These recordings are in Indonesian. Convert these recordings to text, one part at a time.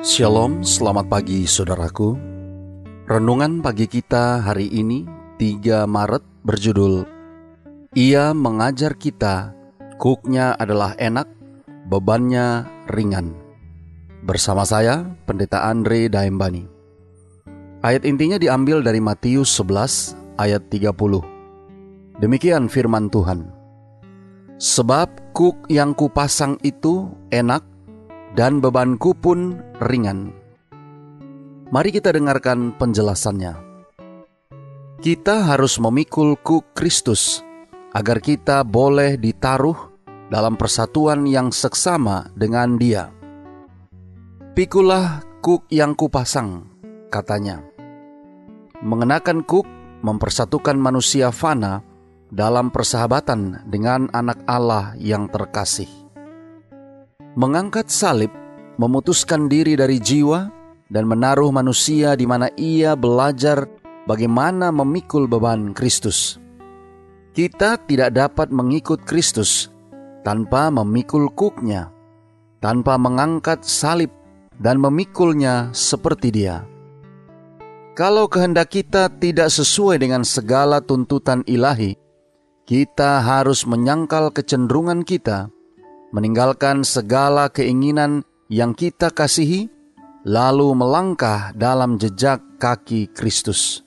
Shalom, selamat pagi saudaraku. Renungan pagi kita hari ini 3 Maret berjudul Ia mengajar kita, kuknya adalah enak, bebannya ringan. Bersama saya, Pendeta Andre Daembani. Ayat intinya diambil dari Matius 11 ayat 30. Demikian firman Tuhan. Sebab kuk yang kupasang itu enak dan bebanku pun ringan. Mari kita dengarkan penjelasannya. Kita harus memikul kuk Kristus agar kita boleh ditaruh dalam persatuan yang seksama dengan Dia. Pikulah kuk yang kupasang, katanya. Mengenakan kuk mempersatukan manusia fana dalam persahabatan dengan anak Allah yang terkasih. Mengangkat salib, memutuskan diri dari jiwa, dan menaruh manusia di mana ia belajar bagaimana memikul beban Kristus. Kita tidak dapat mengikut Kristus tanpa memikul kuknya, tanpa mengangkat salib dan memikulnya seperti dia. Kalau kehendak kita tidak sesuai dengan segala tuntutan ilahi, kita harus menyangkal kecenderungan kita meninggalkan segala keinginan yang kita kasihi, lalu melangkah dalam jejak kaki Kristus.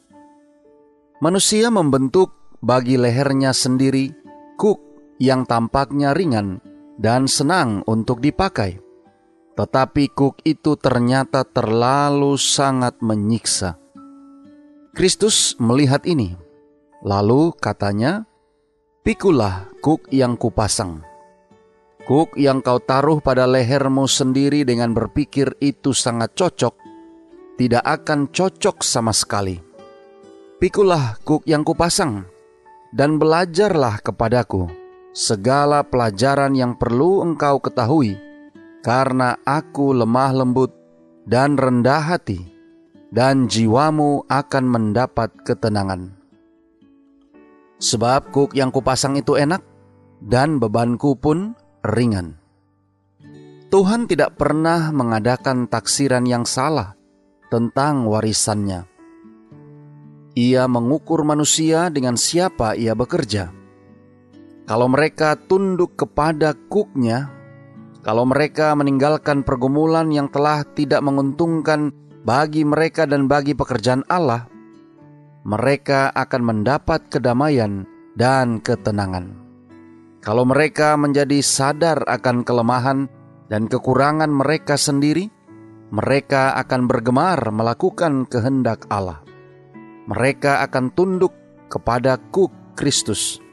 Manusia membentuk bagi lehernya sendiri kuk yang tampaknya ringan dan senang untuk dipakai. Tetapi kuk itu ternyata terlalu sangat menyiksa. Kristus melihat ini, lalu katanya, "Pikulah kuk yang kupasang." Kuk yang kau taruh pada lehermu sendiri dengan berpikir itu sangat cocok, tidak akan cocok sama sekali. Pikulah kuk yang kupasang, dan belajarlah kepadaku segala pelajaran yang perlu engkau ketahui, karena aku lemah lembut dan rendah hati, dan jiwamu akan mendapat ketenangan. Sebab kuk yang kupasang itu enak, dan bebanku pun ringan. Tuhan tidak pernah mengadakan taksiran yang salah tentang warisannya. Ia mengukur manusia dengan siapa ia bekerja. Kalau mereka tunduk kepada kuknya, kalau mereka meninggalkan pergumulan yang telah tidak menguntungkan bagi mereka dan bagi pekerjaan Allah, mereka akan mendapat kedamaian dan ketenangan. Kalau mereka menjadi sadar akan kelemahan dan kekurangan mereka sendiri, mereka akan bergemar melakukan kehendak Allah. Mereka akan tunduk kepada kuk Kristus.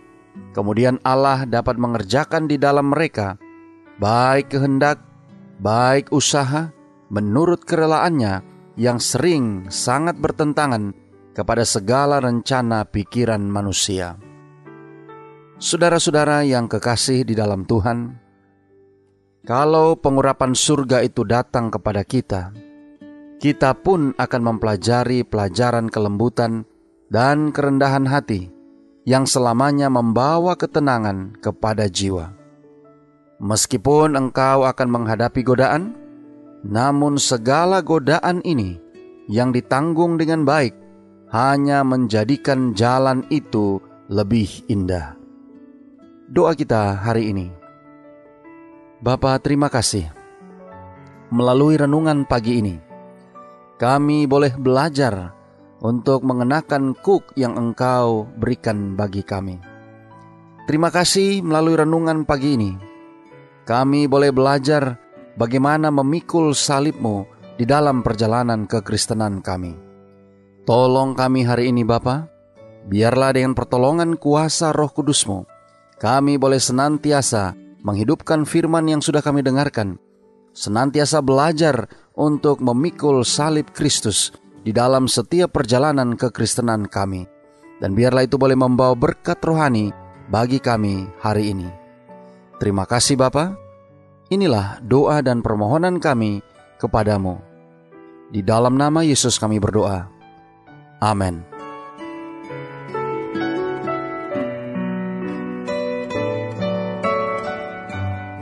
Kemudian Allah dapat mengerjakan di dalam mereka baik kehendak, baik usaha, menurut kerelaannya yang sering sangat bertentangan kepada segala rencana pikiran manusia. Saudara-saudara yang kekasih di dalam Tuhan, kalau pengurapan surga itu datang kepada kita, kita pun akan mempelajari pelajaran kelembutan dan kerendahan hati yang selamanya membawa ketenangan kepada jiwa. Meskipun engkau akan menghadapi godaan, namun segala godaan ini yang ditanggung dengan baik hanya menjadikan jalan itu lebih indah doa kita hari ini. Bapa, terima kasih. Melalui renungan pagi ini, kami boleh belajar untuk mengenakan kuk yang Engkau berikan bagi kami. Terima kasih melalui renungan pagi ini. Kami boleh belajar bagaimana memikul salibmu di dalam perjalanan kekristenan kami. Tolong kami hari ini Bapa, biarlah dengan pertolongan kuasa roh kudusmu, kami boleh senantiasa menghidupkan firman yang sudah kami dengarkan, senantiasa belajar untuk memikul salib Kristus di dalam setiap perjalanan kekristenan kami. Dan biarlah itu boleh membawa berkat rohani bagi kami hari ini. Terima kasih Bapa. Inilah doa dan permohonan kami kepadamu. Di dalam nama Yesus kami berdoa. Amin.